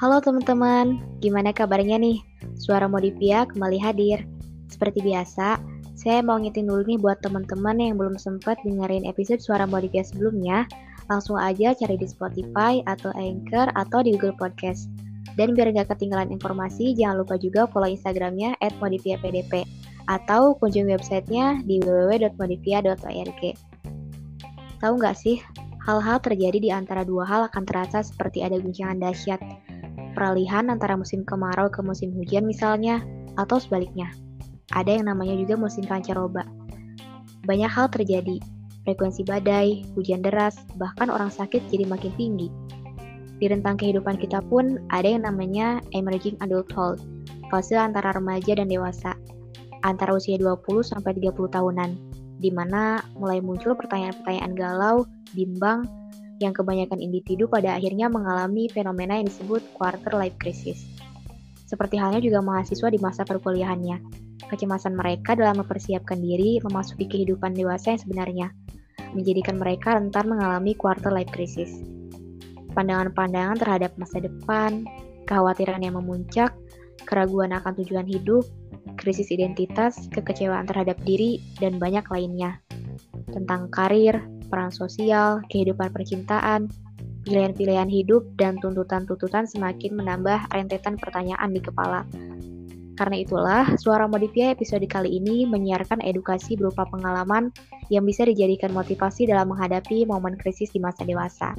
Halo teman-teman, gimana kabarnya nih? Suara Modipia kembali hadir. Seperti biasa, saya mau ngitin dulu nih buat teman-teman yang belum sempat dengerin episode Suara Modipia sebelumnya, langsung aja cari di Spotify atau Anchor atau di Google Podcast. Dan biar gak ketinggalan informasi, jangan lupa juga follow Instagramnya modipiapdp atau kunjungi websitenya di www.modipia.org. Tahu nggak sih, hal-hal terjadi di antara dua hal akan terasa seperti ada guncangan dahsyat, peralihan antara musim kemarau ke musim hujan misalnya, atau sebaliknya. Ada yang namanya juga musim pancaroba. Banyak hal terjadi, frekuensi badai, hujan deras, bahkan orang sakit jadi makin tinggi. Di rentang kehidupan kita pun ada yang namanya emerging adulthood, fase antara remaja dan dewasa, antara usia 20 sampai 30 tahunan, di mana mulai muncul pertanyaan-pertanyaan galau, bimbang, yang kebanyakan individu pada akhirnya mengalami fenomena yang disebut quarter life crisis. Seperti halnya juga mahasiswa di masa perkuliahannya, kecemasan mereka dalam mempersiapkan diri memasuki kehidupan dewasa yang sebenarnya, menjadikan mereka rentan mengalami quarter life crisis. Pandangan-pandangan terhadap masa depan, kekhawatiran yang memuncak, keraguan akan tujuan hidup, krisis identitas, kekecewaan terhadap diri, dan banyak lainnya. Tentang karir, peran sosial, kehidupan percintaan, pilihan-pilihan hidup, dan tuntutan-tuntutan semakin menambah rentetan pertanyaan di kepala. Karena itulah, Suara Modifia episode kali ini menyiarkan edukasi berupa pengalaman yang bisa dijadikan motivasi dalam menghadapi momen krisis di masa dewasa.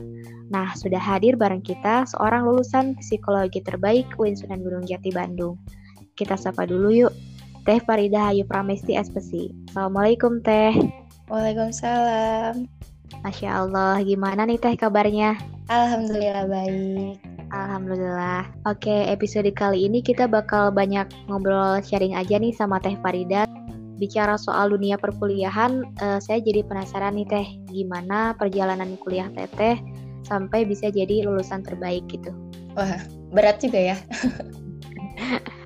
Nah, sudah hadir bareng kita seorang lulusan psikologi terbaik UIN Sunan Gunung Jati Bandung. Kita sapa dulu yuk. Teh Farida Hayu Pramesti SPC. Assalamualaikum Teh. Waalaikumsalam. Masya Allah, gimana nih Teh kabarnya? Alhamdulillah baik. Alhamdulillah. Oke, episode kali ini kita bakal banyak ngobrol sharing aja nih sama Teh Farida. Bicara soal dunia perkuliahan, uh, saya jadi penasaran nih Teh, gimana perjalanan kuliah Teteh sampai bisa jadi lulusan terbaik gitu. Wah, berat juga ya.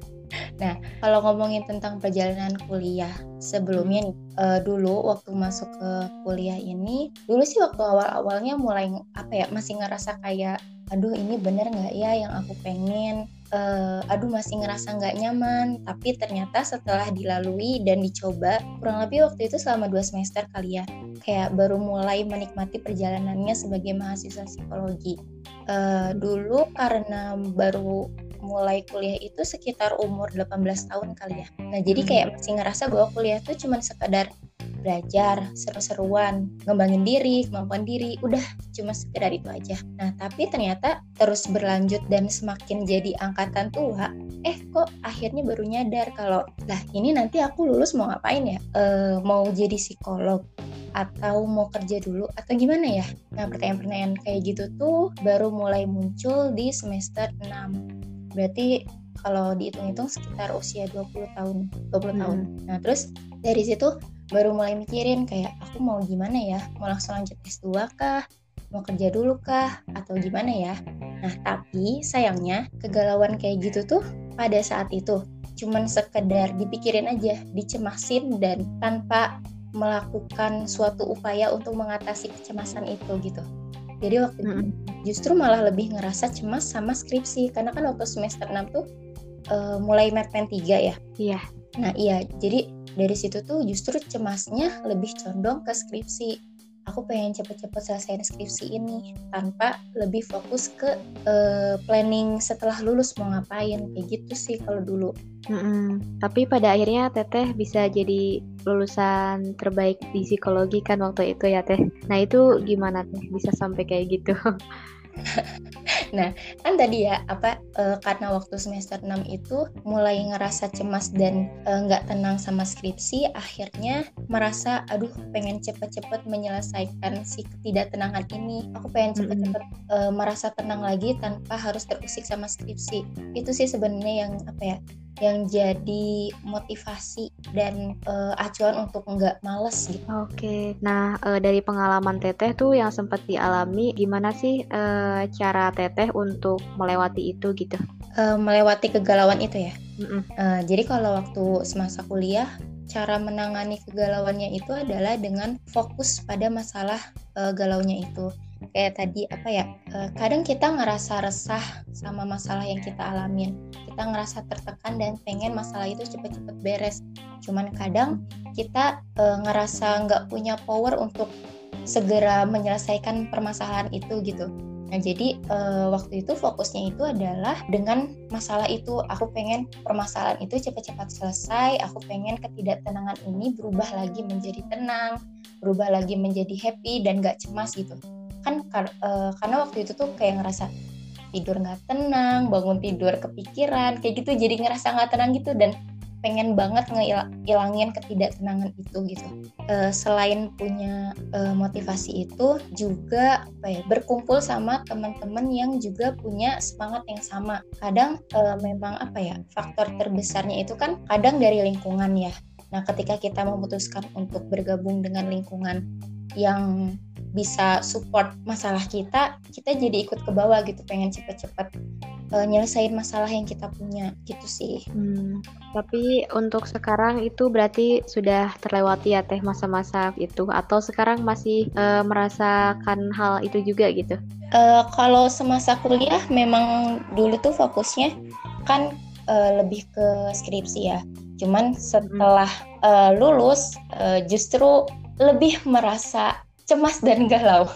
Nah, kalau ngomongin tentang perjalanan kuliah sebelumnya nih, uh, dulu waktu masuk ke kuliah ini, dulu sih waktu awal-awalnya mulai apa ya, masih ngerasa kayak, aduh ini bener nggak ya yang aku pengen, uh, aduh masih ngerasa nggak nyaman. Tapi ternyata setelah dilalui dan dicoba, kurang lebih waktu itu selama dua semester kali ya, kayak baru mulai menikmati perjalanannya sebagai mahasiswa psikologi. Uh, dulu karena baru mulai kuliah itu sekitar umur 18 tahun kali ya. Nah, jadi hmm. kayak masih ngerasa bahwa kuliah itu cuma sekadar belajar, seru-seruan, ngembangin diri, kemampuan diri, udah cuma sekedar itu aja. Nah, tapi ternyata terus berlanjut dan semakin jadi angkatan tua, eh kok akhirnya baru nyadar kalau, lah ini nanti aku lulus mau ngapain ya? E, mau jadi psikolog, atau mau kerja dulu atau gimana ya? Nah, pertanyaan-pertanyaan kayak gitu tuh baru mulai muncul di semester 6 berarti kalau dihitung-hitung sekitar usia 20 tahun 20 hmm. tahun. Nah terus dari situ baru mulai mikirin kayak aku mau gimana ya? Mau langsung lanjut S2 kah? Mau kerja dulu kah? Atau gimana ya? Nah tapi sayangnya kegalauan kayak gitu tuh pada saat itu cuman sekedar dipikirin aja dicemasin dan tanpa melakukan suatu upaya untuk mengatasi kecemasan itu gitu jadi waktu itu justru malah lebih ngerasa cemas sama skripsi karena kan waktu semester 6 tuh uh, mulai Medpen 3 ya. Iya. Nah, iya. Jadi dari situ tuh justru cemasnya lebih condong ke skripsi aku pengen cepet-cepet selesai skripsi ini tanpa lebih fokus ke uh, planning setelah lulus mau ngapain kayak gitu sih kalau dulu. Mm-hmm. Tapi pada akhirnya Teteh bisa jadi lulusan terbaik di psikologi kan waktu itu ya Teh. Nah itu gimana Teh bisa sampai kayak gitu? nah, kan tadi ya apa e, karena waktu semester 6 itu mulai ngerasa cemas dan eh, nggak e, tenang sama skripsi, akhirnya merasa aduh pengen cepet-cepet menyelesaikan si ketidaktenangan ini. Aku pengen cepet-cepet e, merasa tenang lagi tanpa harus terusik sama skripsi. Itu sih sebenarnya yang apa ya yang jadi motivasi dan uh, acuan untuk nggak males gitu. Oke, okay. nah uh, dari pengalaman Teteh tuh yang sempat dialami, gimana sih uh, cara Teteh untuk melewati itu gitu? Uh, melewati kegalauan itu ya. Mm -mm. Uh, jadi kalau waktu semasa kuliah cara menangani kegalauannya itu adalah dengan fokus pada masalah uh, galaunya itu kayak tadi apa ya uh, kadang kita ngerasa resah sama masalah yang kita alamin kita ngerasa tertekan dan pengen masalah itu cepet-cepet beres cuman kadang kita uh, ngerasa nggak punya power untuk segera menyelesaikan permasalahan itu gitu Nah, jadi uh, waktu itu fokusnya itu adalah dengan masalah itu. Aku pengen permasalahan itu cepat-cepat selesai. Aku pengen ketidaktenangan ini berubah lagi menjadi tenang, berubah lagi menjadi happy dan gak cemas gitu. Kan kar uh, karena waktu itu tuh kayak ngerasa tidur nggak tenang, bangun tidur kepikiran, kayak gitu. Jadi ngerasa nggak tenang gitu dan pengen banget ngilangin ketidaktenangan itu gitu. Uh, selain punya uh, motivasi itu juga apa ya berkumpul sama teman-teman yang juga punya semangat yang sama. Kadang uh, memang apa ya faktor terbesarnya itu kan kadang dari lingkungan ya. Nah, ketika kita memutuskan untuk bergabung dengan lingkungan yang bisa support masalah kita, kita jadi ikut ke bawah gitu, pengen cepet-cepet uh, nyelesain masalah yang kita punya gitu sih. Hmm, tapi untuk sekarang itu berarti sudah terlewati ya teh masa-masa itu, atau sekarang masih uh, merasakan hal itu juga gitu? Uh, kalau semasa kuliah memang dulu tuh fokusnya kan uh, lebih ke skripsi ya. Cuman setelah uh, lulus uh, justru lebih merasa cemas dan galau.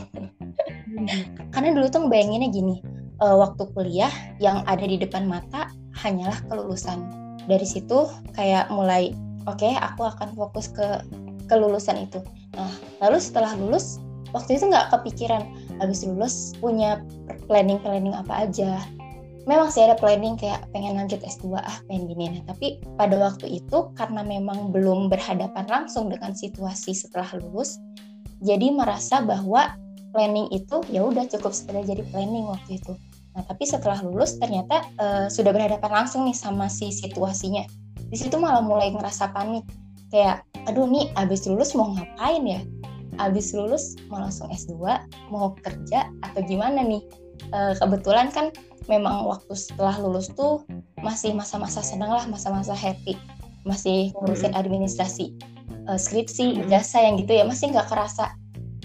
Karena dulu tuh ngebayanginnya gini, uh, waktu kuliah yang ada di depan mata hanyalah kelulusan. Dari situ kayak mulai, oke okay, aku akan fokus ke kelulusan itu. Nah, lalu setelah lulus, waktu itu nggak kepikiran habis lulus punya planning-planning apa aja. Memang sih ada planning kayak pengen lanjut S2 ah pengen gini nah tapi pada waktu itu karena memang belum berhadapan langsung dengan situasi setelah lulus jadi merasa bahwa planning itu ya udah cukup sekedar jadi planning waktu itu. Nah, tapi setelah lulus ternyata uh, sudah berhadapan langsung nih sama si situasinya. Di situ malah mulai ngerasa panik. Kayak, aduh nih abis lulus mau ngapain ya? Abis lulus mau langsung S2, mau kerja atau gimana nih? Uh, kebetulan kan memang waktu setelah lulus tuh masih masa-masa senang lah, masa-masa happy. Masih ngurusin hmm. administrasi uh, skripsi, jasa yang gitu ya masih nggak kerasa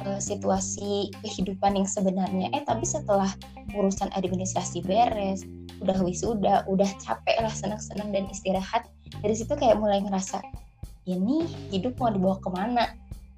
uh, situasi kehidupan yang sebenarnya. Eh tapi setelah urusan administrasi beres, udah wisuda, udah capek lah senang-senang dan istirahat, dari situ kayak mulai ngerasa ini hidup mau dibawa ke mana?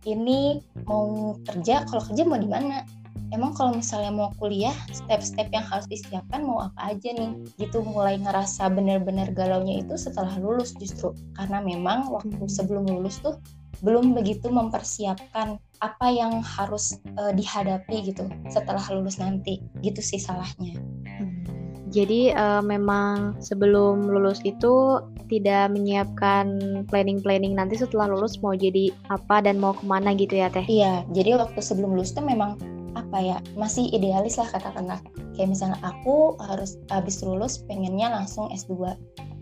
Ini mau kerja, kalau kerja mau di mana? Emang kalau misalnya mau kuliah step-step yang harus disiapkan mau apa aja nih gitu mulai ngerasa bener-bener galaunya itu setelah lulus justru karena memang waktu hmm. sebelum lulus tuh belum begitu mempersiapkan apa yang harus uh, dihadapi gitu setelah lulus nanti gitu sih salahnya. Hmm. Jadi uh, memang sebelum lulus itu tidak menyiapkan planning-planning nanti setelah lulus mau jadi apa dan mau ke mana gitu ya teh? Iya, jadi waktu sebelum lulus tuh memang apa ya masih idealis lah katakanlah. Kayak misalnya aku harus habis lulus pengennya langsung S2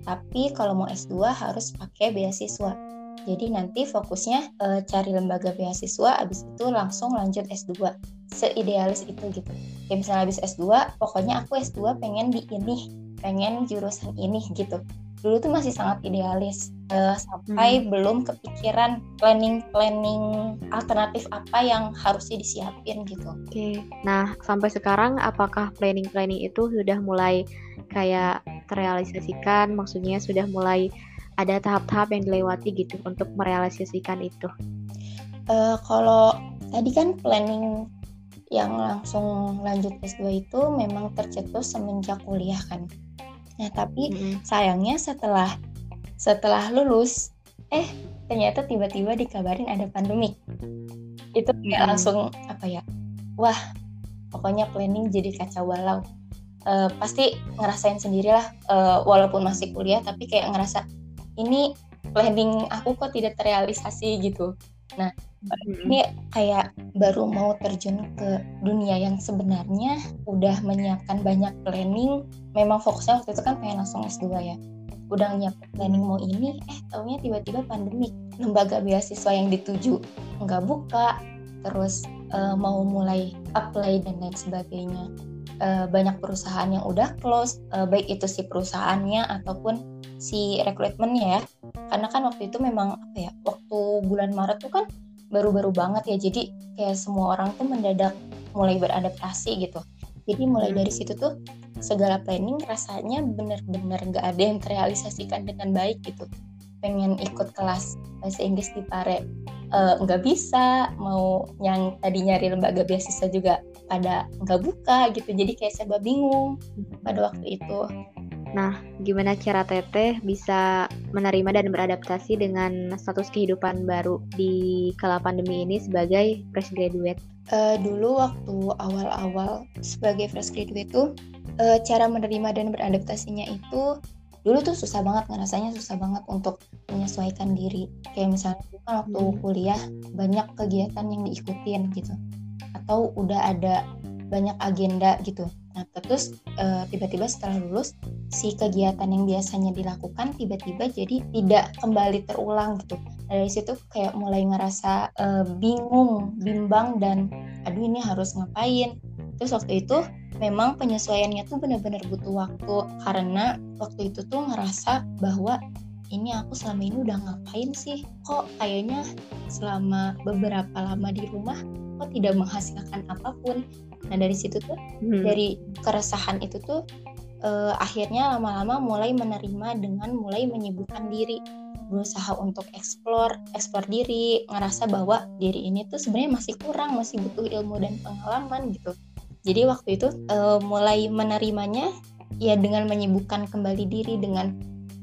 tapi kalau mau S2 harus pakai beasiswa. Jadi nanti fokusnya e, cari lembaga beasiswa habis itu langsung lanjut S2 seidealis itu gitu. Kayak misalnya habis S2 pokoknya aku S2 pengen di ini pengen jurusan ini gitu dulu tuh masih sangat idealis uh, sampai hmm. belum kepikiran planning-planning alternatif apa yang harusnya disiapin gitu. Oke. Okay. Nah, sampai sekarang apakah planning-planning itu sudah mulai kayak terrealisasikan? Maksudnya sudah mulai ada tahap-tahap yang dilewati gitu untuk merealisasikan itu? Uh, kalau tadi kan planning yang langsung lanjut S2 itu memang tercetus semenjak kuliah kan. Nah, tapi mm-hmm. sayangnya setelah setelah lulus, eh ternyata tiba-tiba dikabarin ada pandemi. Itu kayak mm-hmm. langsung apa ya? Wah, pokoknya planning jadi kacau balau. Uh, pasti ngerasain sendirilah uh, walaupun masih kuliah tapi kayak ngerasa ini planning aku kok tidak terrealisasi gitu. Nah, hmm. ini kayak baru mau terjun ke dunia yang sebenarnya udah menyiapkan banyak planning. Memang fokusnya waktu itu kan pengen langsung S2 ya. Udah nyiapin planning mau ini eh taunya tiba-tiba pandemi. Lembaga beasiswa yang dituju nggak buka terus uh, mau mulai apply dan lain sebagainya. Uh, banyak perusahaan yang udah close uh, baik itu si perusahaannya ataupun si rekrutmennya ya. Karena kan waktu itu memang apa ya waktu bulan Maret tuh kan baru-baru banget ya. Jadi kayak semua orang tuh mendadak mulai beradaptasi gitu. Jadi mulai dari hmm. situ tuh segala planning rasanya bener-bener gak ada yang terrealisasikan dengan baik gitu. Pengen ikut kelas bahasa Inggris di Pare eh, nggak uh, bisa. Mau yang tadi nyari lembaga beasiswa juga pada nggak buka gitu. Jadi kayak serba bingung pada waktu itu Nah, gimana cara Teteh bisa menerima dan beradaptasi dengan status kehidupan baru di kala pandemi ini sebagai fresh graduate? Uh, dulu waktu awal-awal sebagai fresh graduate itu uh, cara menerima dan beradaptasinya itu dulu tuh susah banget ngerasanya susah banget untuk menyesuaikan diri kayak misalnya kan waktu hmm. kuliah banyak kegiatan yang diikutin gitu atau udah ada banyak agenda gitu Nah, terus uh, tiba-tiba setelah lulus si kegiatan yang biasanya dilakukan tiba-tiba jadi tidak kembali terulang gitu. Dari situ kayak mulai ngerasa uh, bingung, bimbang dan aduh ini harus ngapain. Terus waktu itu memang penyesuaiannya tuh benar-benar butuh waktu karena waktu itu tuh ngerasa bahwa ini aku selama ini udah ngapain sih kok kayaknya selama beberapa lama di rumah kok tidak menghasilkan apa pun Nah dari situ tuh hmm. dari keresahan itu tuh uh, akhirnya lama-lama mulai menerima dengan mulai menyibukkan diri. Berusaha untuk eksplor eksplor diri ngerasa bahwa diri ini tuh sebenarnya masih kurang masih butuh ilmu dan pengalaman gitu. Jadi waktu itu uh, mulai menerimanya ya dengan menyibukkan kembali diri dengan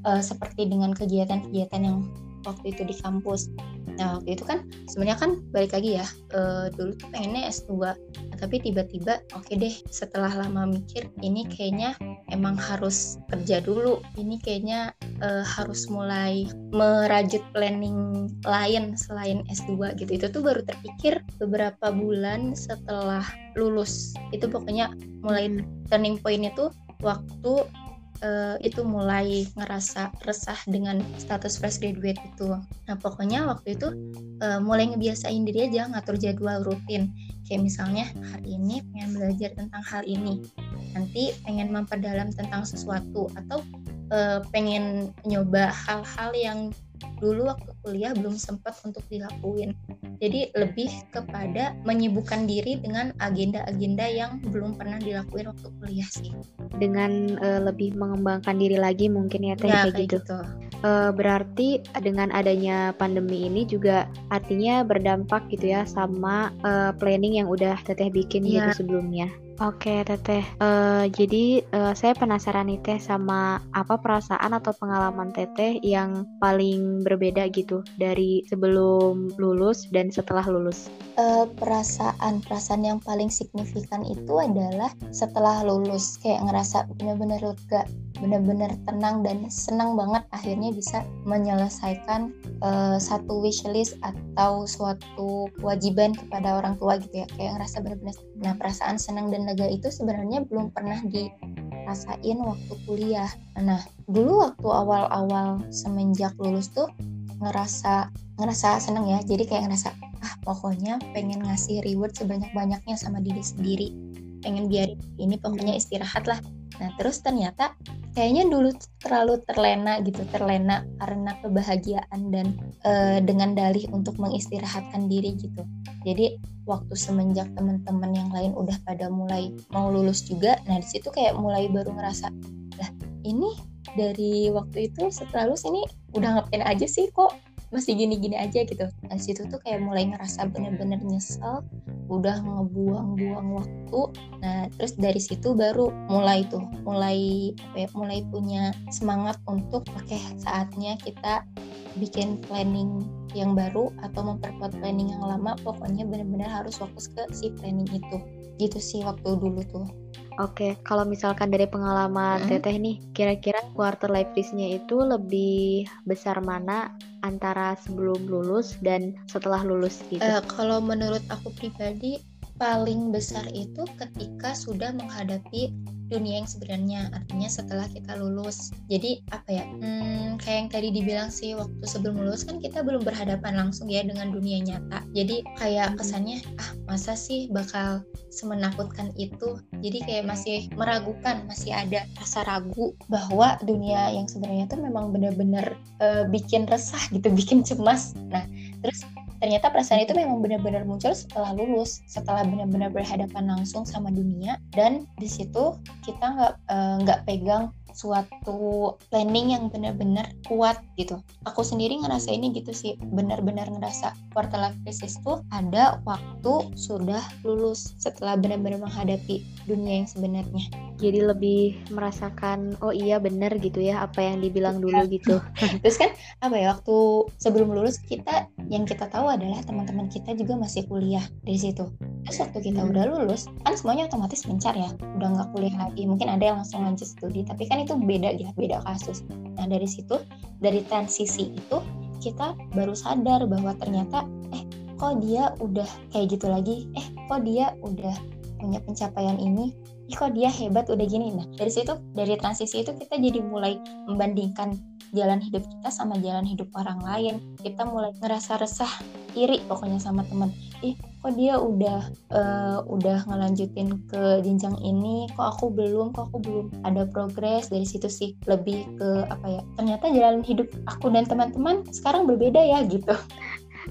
uh, seperti dengan kegiatan-kegiatan yang waktu itu di kampus. Nah waktu itu kan sebenarnya kan balik lagi ya uh, dulu tuh pengennya S2 nah, tapi tiba-tiba oke okay deh setelah lama mikir ini kayaknya emang harus kerja dulu. Ini kayaknya uh, harus mulai merajut planning lain selain S2 gitu. Itu tuh baru terpikir beberapa bulan setelah lulus. Itu pokoknya mulai turning point itu waktu uh, itu mulai ngerasa resah dengan status fresh graduate itu. Nah pokoknya waktu itu uh, mulai ngebiasain diri aja ngatur jadwal rutin. Kayak misalnya hari ini pengen belajar tentang hal ini, nanti pengen memperdalam tentang sesuatu atau uh, pengen nyoba hal-hal yang dulu waktu kuliah belum sempat untuk dilakuin. Jadi lebih kepada menyibukkan diri dengan agenda-agenda yang belum pernah dilakuin waktu kuliah sih. Dengan uh, lebih mengembangkan diri lagi mungkin ya teh ya, kayak, gitu. gitu. Uh, berarti dengan adanya pandemi ini juga artinya berdampak gitu ya sama uh, planning yang udah teteh bikin ya. gitu sebelumnya. Oke, Teteh. Uh, jadi uh, saya penasaran nih Teh sama apa perasaan atau pengalaman Teteh yang paling berbeda gitu dari sebelum lulus dan setelah lulus. Uh, perasaan perasaan yang paling signifikan itu adalah setelah lulus kayak ngerasa benar-benar lega benar-benar tenang dan senang banget akhirnya bisa menyelesaikan uh, satu wishlist atau suatu kewajiban kepada orang tua gitu ya. Kayak ngerasa benar-benar nah perasaan senang dan lega itu sebenarnya belum pernah dirasain waktu kuliah. Nah dulu waktu awal-awal semenjak lulus tuh ngerasa ngerasa seneng ya. Jadi kayak ngerasa ah pokoknya pengen ngasih reward sebanyak-banyaknya sama diri sendiri pengen biarin ini pokoknya istirahat lah Nah, terus ternyata kayaknya dulu terlalu terlena gitu, terlena karena kebahagiaan dan e, dengan dalih untuk mengistirahatkan diri gitu. Jadi waktu semenjak teman-teman yang lain udah pada mulai mau lulus juga, nah di situ kayak mulai baru ngerasa, lah ini dari waktu itu setelah lulus ini udah ngapain aja sih kok masih gini-gini aja gitu. Nah situ tuh kayak mulai ngerasa bener-bener nyesel udah ngebuang-buang waktu. Nah terus dari situ baru mulai tuh mulai ya, mulai punya semangat untuk oke okay, saatnya kita bikin planning yang baru atau memperkuat planning yang lama. Pokoknya benar-benar harus fokus ke si planning itu. Gitu sih waktu dulu tuh. Oke, kalau misalkan dari pengalaman hmm. Teteh nih, kira-kira quarter life risk-nya itu lebih besar mana antara sebelum lulus dan setelah lulus gitu? Uh, kalau menurut aku pribadi, paling besar itu ketika sudah menghadapi dunia yang sebenarnya artinya setelah kita lulus. Jadi apa ya hmm, kayak yang tadi dibilang sih waktu sebelum lulus kan kita belum berhadapan langsung ya dengan dunia nyata. Jadi kayak kesannya ah masa sih bakal semenakutkan itu? Jadi kayak masih meragukan masih ada rasa ragu bahwa dunia yang sebenarnya tuh memang benar-benar uh, bikin resah gitu bikin cemas. Nah terus ternyata perasaan itu memang benar-benar muncul setelah lulus setelah benar-benar berhadapan langsung sama dunia dan di situ kita nggak eh, nggak uh, pegang suatu planning yang benar-benar kuat gitu. Aku sendiri ngerasa ini gitu sih, benar-benar ngerasa quarter life crisis tuh ada waktu sudah lulus setelah benar-benar menghadapi dunia yang sebenarnya. Jadi lebih merasakan oh iya benar gitu ya apa yang dibilang dulu iya. gitu. Terus kan apa ya waktu sebelum lulus kita yang kita tahu adalah teman-teman kita juga masih kuliah di situ. Terus waktu kita hmm. udah lulus kan semuanya otomatis mencar ya, udah nggak kuliah lagi. Mungkin ada yang langsung lanjut studi, tapi kan itu beda ya, beda kasus. Nah dari situ dari transisi itu kita baru sadar bahwa ternyata eh kok dia udah kayak gitu lagi, eh kok dia udah punya pencapaian ini, ih kok dia hebat udah gini. Nah dari situ dari transisi itu kita jadi mulai membandingkan jalan hidup kita sama jalan hidup orang lain. Kita mulai ngerasa resah iri pokoknya sama teman. Ih kok dia udah uh, udah ngelanjutin ke jenjang ini? Kok aku belum? Kok aku belum? Ada progres dari situ sih. Lebih ke apa ya ternyata jalan hidup aku dan teman-teman sekarang berbeda ya gitu.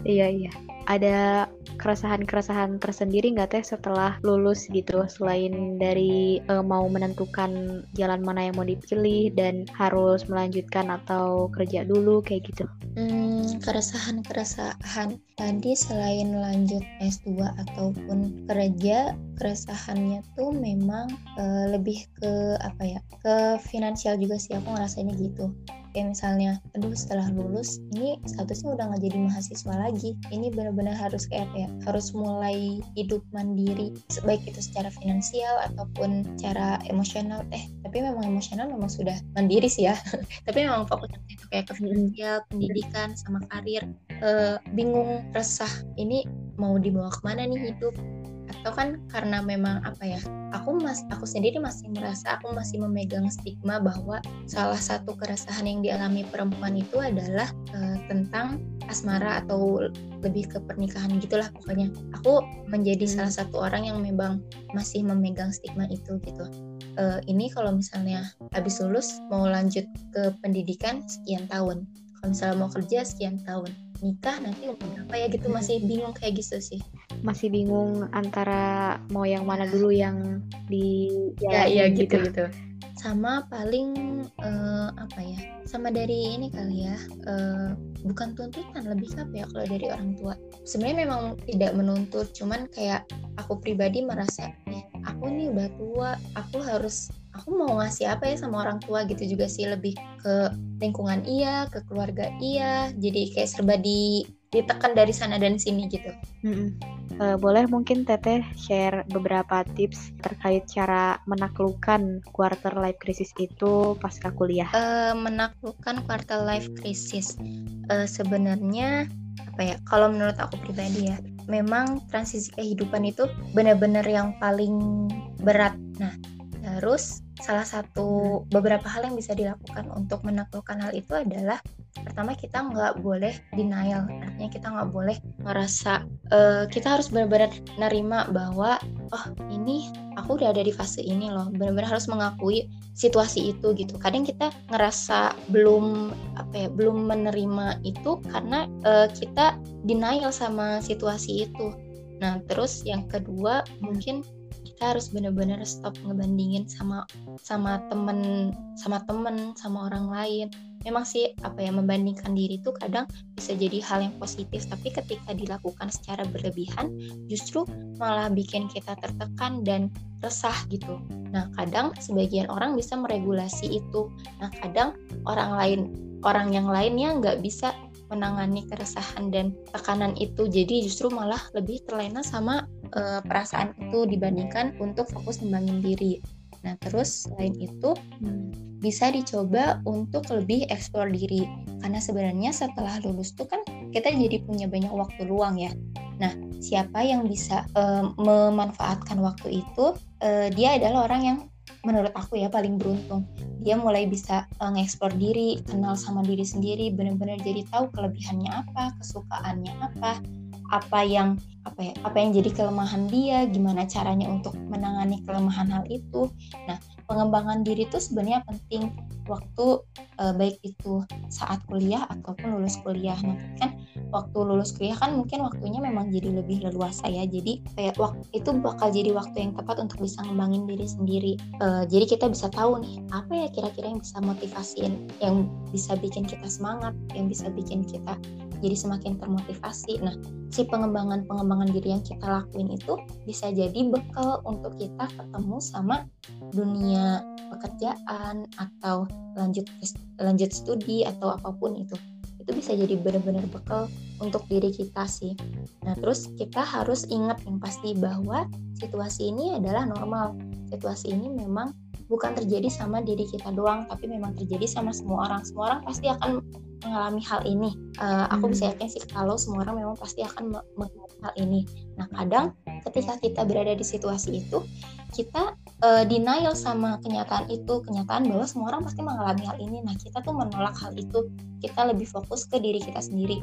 Iya iya. Ada keresahan-keresahan tersendiri nggak teh setelah lulus gitu? Selain dari uh, mau menentukan jalan mana yang mau dipilih dan harus melanjutkan atau kerja dulu kayak gitu? Hmm, keresahan-keresahan tadi selain lanjut S2 ataupun kerja keresahannya tuh memang uh, lebih ke apa ya ke finansial juga sih aku ngerasanya gitu kayak misalnya aduh setelah lulus ini statusnya udah nggak jadi mahasiswa lagi. Ini benar-benar harus kayak ya harus mulai hidup mandiri baik itu secara finansial ataupun secara emosional. Eh tapi memang emosional memang sudah mandiri sih ya. Tapi memang fokusnya itu kayak ke finansial pendidikan sama karir. E, bingung resah. Ini mau dibawa ke mana nih hidup atau kan karena memang apa ya aku mas aku sendiri masih merasa aku masih memegang stigma bahwa salah satu keresahan yang dialami perempuan itu adalah uh, tentang asmara atau lebih ke pernikahan gitulah pokoknya. Aku menjadi hmm. salah satu orang yang memang masih memegang stigma itu gitu. Uh, ini kalau misalnya habis lulus mau lanjut ke pendidikan sekian tahun. Kalau misalnya mau kerja sekian tahun nikah nanti umur berapa ya gitu masih bingung kayak gitu sih. Masih bingung antara mau yang mana dulu yang di ya iya gitu gitu. sama paling uh, apa ya sama dari ini kali ya uh, bukan tuntutan lebih apa ya kalau dari orang tua. Sebenarnya memang tidak menuntut cuman kayak aku pribadi merasa eh, aku nih udah tua aku harus aku mau ngasih apa ya sama orang tua gitu juga sih lebih ke lingkungan iya ke keluarga iya jadi kayak serba di ditekan dari sana dan sini gitu. Mm-hmm. Uh, boleh mungkin Teteh share beberapa tips terkait cara menaklukkan quarter life crisis itu pasca kuliah? Uh, menaklukkan quarter life crisis uh, sebenarnya apa ya? Kalau menurut aku pribadi ya, memang transisi kehidupan itu benar-benar yang paling berat. Nah, terus salah satu beberapa hal yang bisa dilakukan untuk menaklukkan hal itu adalah pertama kita nggak boleh denial. Artinya kita nggak boleh ngerasa uh, kita harus benar-benar nerima bahwa oh ini aku udah ada di fase ini loh benar-benar harus mengakui situasi itu gitu. Kadang kita ngerasa belum apa ya belum menerima itu karena uh, kita denial sama situasi itu. Nah terus yang kedua mungkin kita harus benar-benar stop ngebandingin sama sama temen sama temen sama orang lain. Memang sih apa ya membandingkan diri itu kadang bisa jadi hal yang positif tapi ketika dilakukan secara berlebihan justru malah bikin kita tertekan dan resah gitu. Nah kadang sebagian orang bisa meregulasi itu. Nah kadang orang lain orang yang lainnya nggak bisa menangani keresahan dan tekanan itu jadi justru malah lebih terlena sama uh, perasaan itu dibandingkan untuk fokus membangun diri. Nah terus selain itu hmm, bisa dicoba untuk lebih eksplor diri. Karena sebenarnya setelah lulus tuh kan kita jadi punya banyak waktu luang ya. Nah siapa yang bisa uh, memanfaatkan waktu itu? Uh, dia adalah orang yang menurut aku ya paling beruntung. Dia mulai bisa uh, diri kenal sama diri sendiri benar-benar jadi tahu kelebihannya apa kesukaannya apa apa yang apa ya apa yang jadi kelemahan dia gimana caranya untuk menangani kelemahan hal itu. Nah pengembangan diri itu sebenarnya penting waktu uh, baik itu saat kuliah ataupun lulus kuliah. Nanti kan waktu lulus kuliah kan mungkin waktunya memang jadi lebih leluasa ya. Jadi kayak waktu itu bakal jadi waktu yang tepat untuk bisa ngembangin diri sendiri. Uh, jadi kita bisa tahu nih apa ya kira-kira yang bisa motivasiin yang bisa bikin kita semangat yang bisa bikin kita jadi semakin termotivasi. Nah, si pengembangan-pengembangan diri yang kita lakuin itu bisa jadi bekal untuk kita ketemu sama dunia pekerjaan atau lanjut lanjut studi atau apa pun itu. Itu bisa jadi benar-benar bekal untuk diri kita sih. Nah, terus kita harus ingat yang pasti bahwa situasi ini adalah normal. Situasi ini memang bukan terjadi sama diri kita doang, tapi memang terjadi sama semua orang. Semua orang pasti akan mengalami hal ini. Uh, aku bisa hmm. yakin sih kalau semua orang memang pasti akan mengalami hal ini. Nah, kadang ketika kita berada di situasi itu, kita uh, denial sama kenyataan itu, kenyataan bahwa semua orang pasti mengalami hal ini. Nah, kita tuh menolak hal itu. Kita lebih fokus ke diri kita sendiri.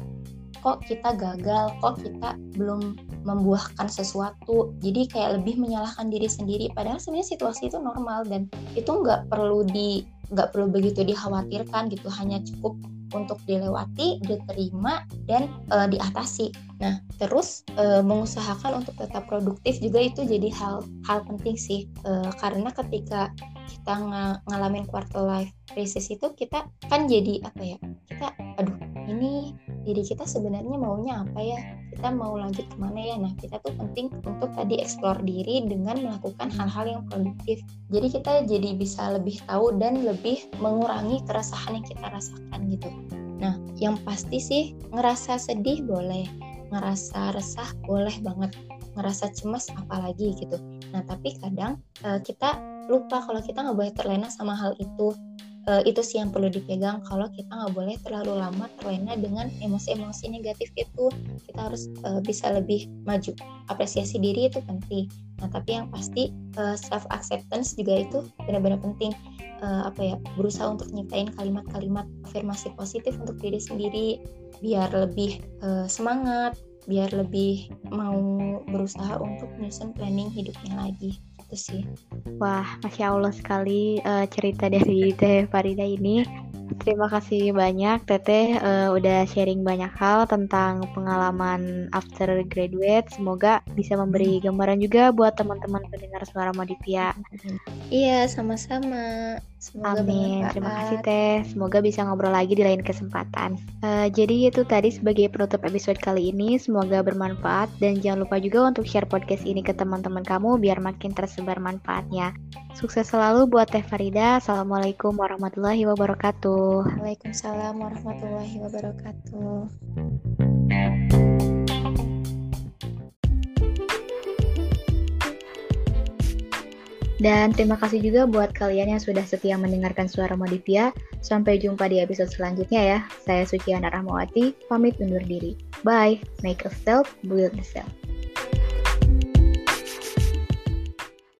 Kok kita gagal? Kok kita belum membuahkan sesuatu? Jadi kayak lebih menyalahkan diri sendiri. Padahal sebenarnya situasi itu normal dan itu nggak perlu di nggak perlu begitu dikhawatirkan gitu. Hanya cukup untuk dilewati, diterima, dan uh, diatasi. Nah, terus uh, mengusahakan untuk tetap produktif juga itu jadi hal hal penting sih, uh, karena ketika kita ng ngalamin quarter life crisis itu kita kan jadi apa ya? Kita, aduh, ini diri kita sebenarnya maunya apa ya? Kita mau lanjut ke mana ya? Nah, kita tuh penting untuk tadi eksplor diri dengan melakukan hal-hal yang produktif. Jadi kita jadi bisa lebih tahu dan lebih mengurangi keresahan yang kita rasakan gitu. Nah, yang pasti sih ngerasa sedih boleh, ngerasa resah boleh banget, ngerasa cemas apalagi gitu. Nah, tapi kadang uh, kita lupa kalau kita nggak boleh terlena sama hal itu. Uh, itu sih yang perlu dipegang kalau kita nggak boleh terlalu lama terlena dengan emosi-emosi negatif itu. Kita harus uh, bisa lebih maju apresiasi diri itu penting. Nah tapi yang pasti uh, self acceptance juga itu benar-benar penting. Uh, apa ya berusaha untuk nyiptain kalimat-kalimat afirmasi positif untuk diri sendiri biar lebih uh, semangat biar lebih mau berusaha untuk menyusun planning hidupnya lagi itu sih wah masya allah sekali uh, cerita dari teh Farida ini Terima kasih banyak Teteh uh, udah sharing banyak hal tentang pengalaman after graduate. Semoga bisa memberi gambaran juga buat teman-teman pendengar suara Modipia. Iya, sama-sama. Semoga Amin. Terima kasih Teh. Semoga bisa ngobrol lagi di lain kesempatan. Uh, jadi itu tadi sebagai penutup episode kali ini. Semoga bermanfaat dan jangan lupa juga untuk share podcast ini ke teman-teman kamu biar makin tersebar manfaatnya. Sukses selalu buat Teh Farida. Assalamualaikum warahmatullahi wabarakatuh. Waalaikumsalam warahmatullahi wabarakatuh. Dan terima kasih juga buat kalian yang sudah setia mendengarkan suara Modivia. Sampai jumpa di episode selanjutnya ya. Saya Suciana Rahmawati, pamit undur diri. Bye. Make a build the self.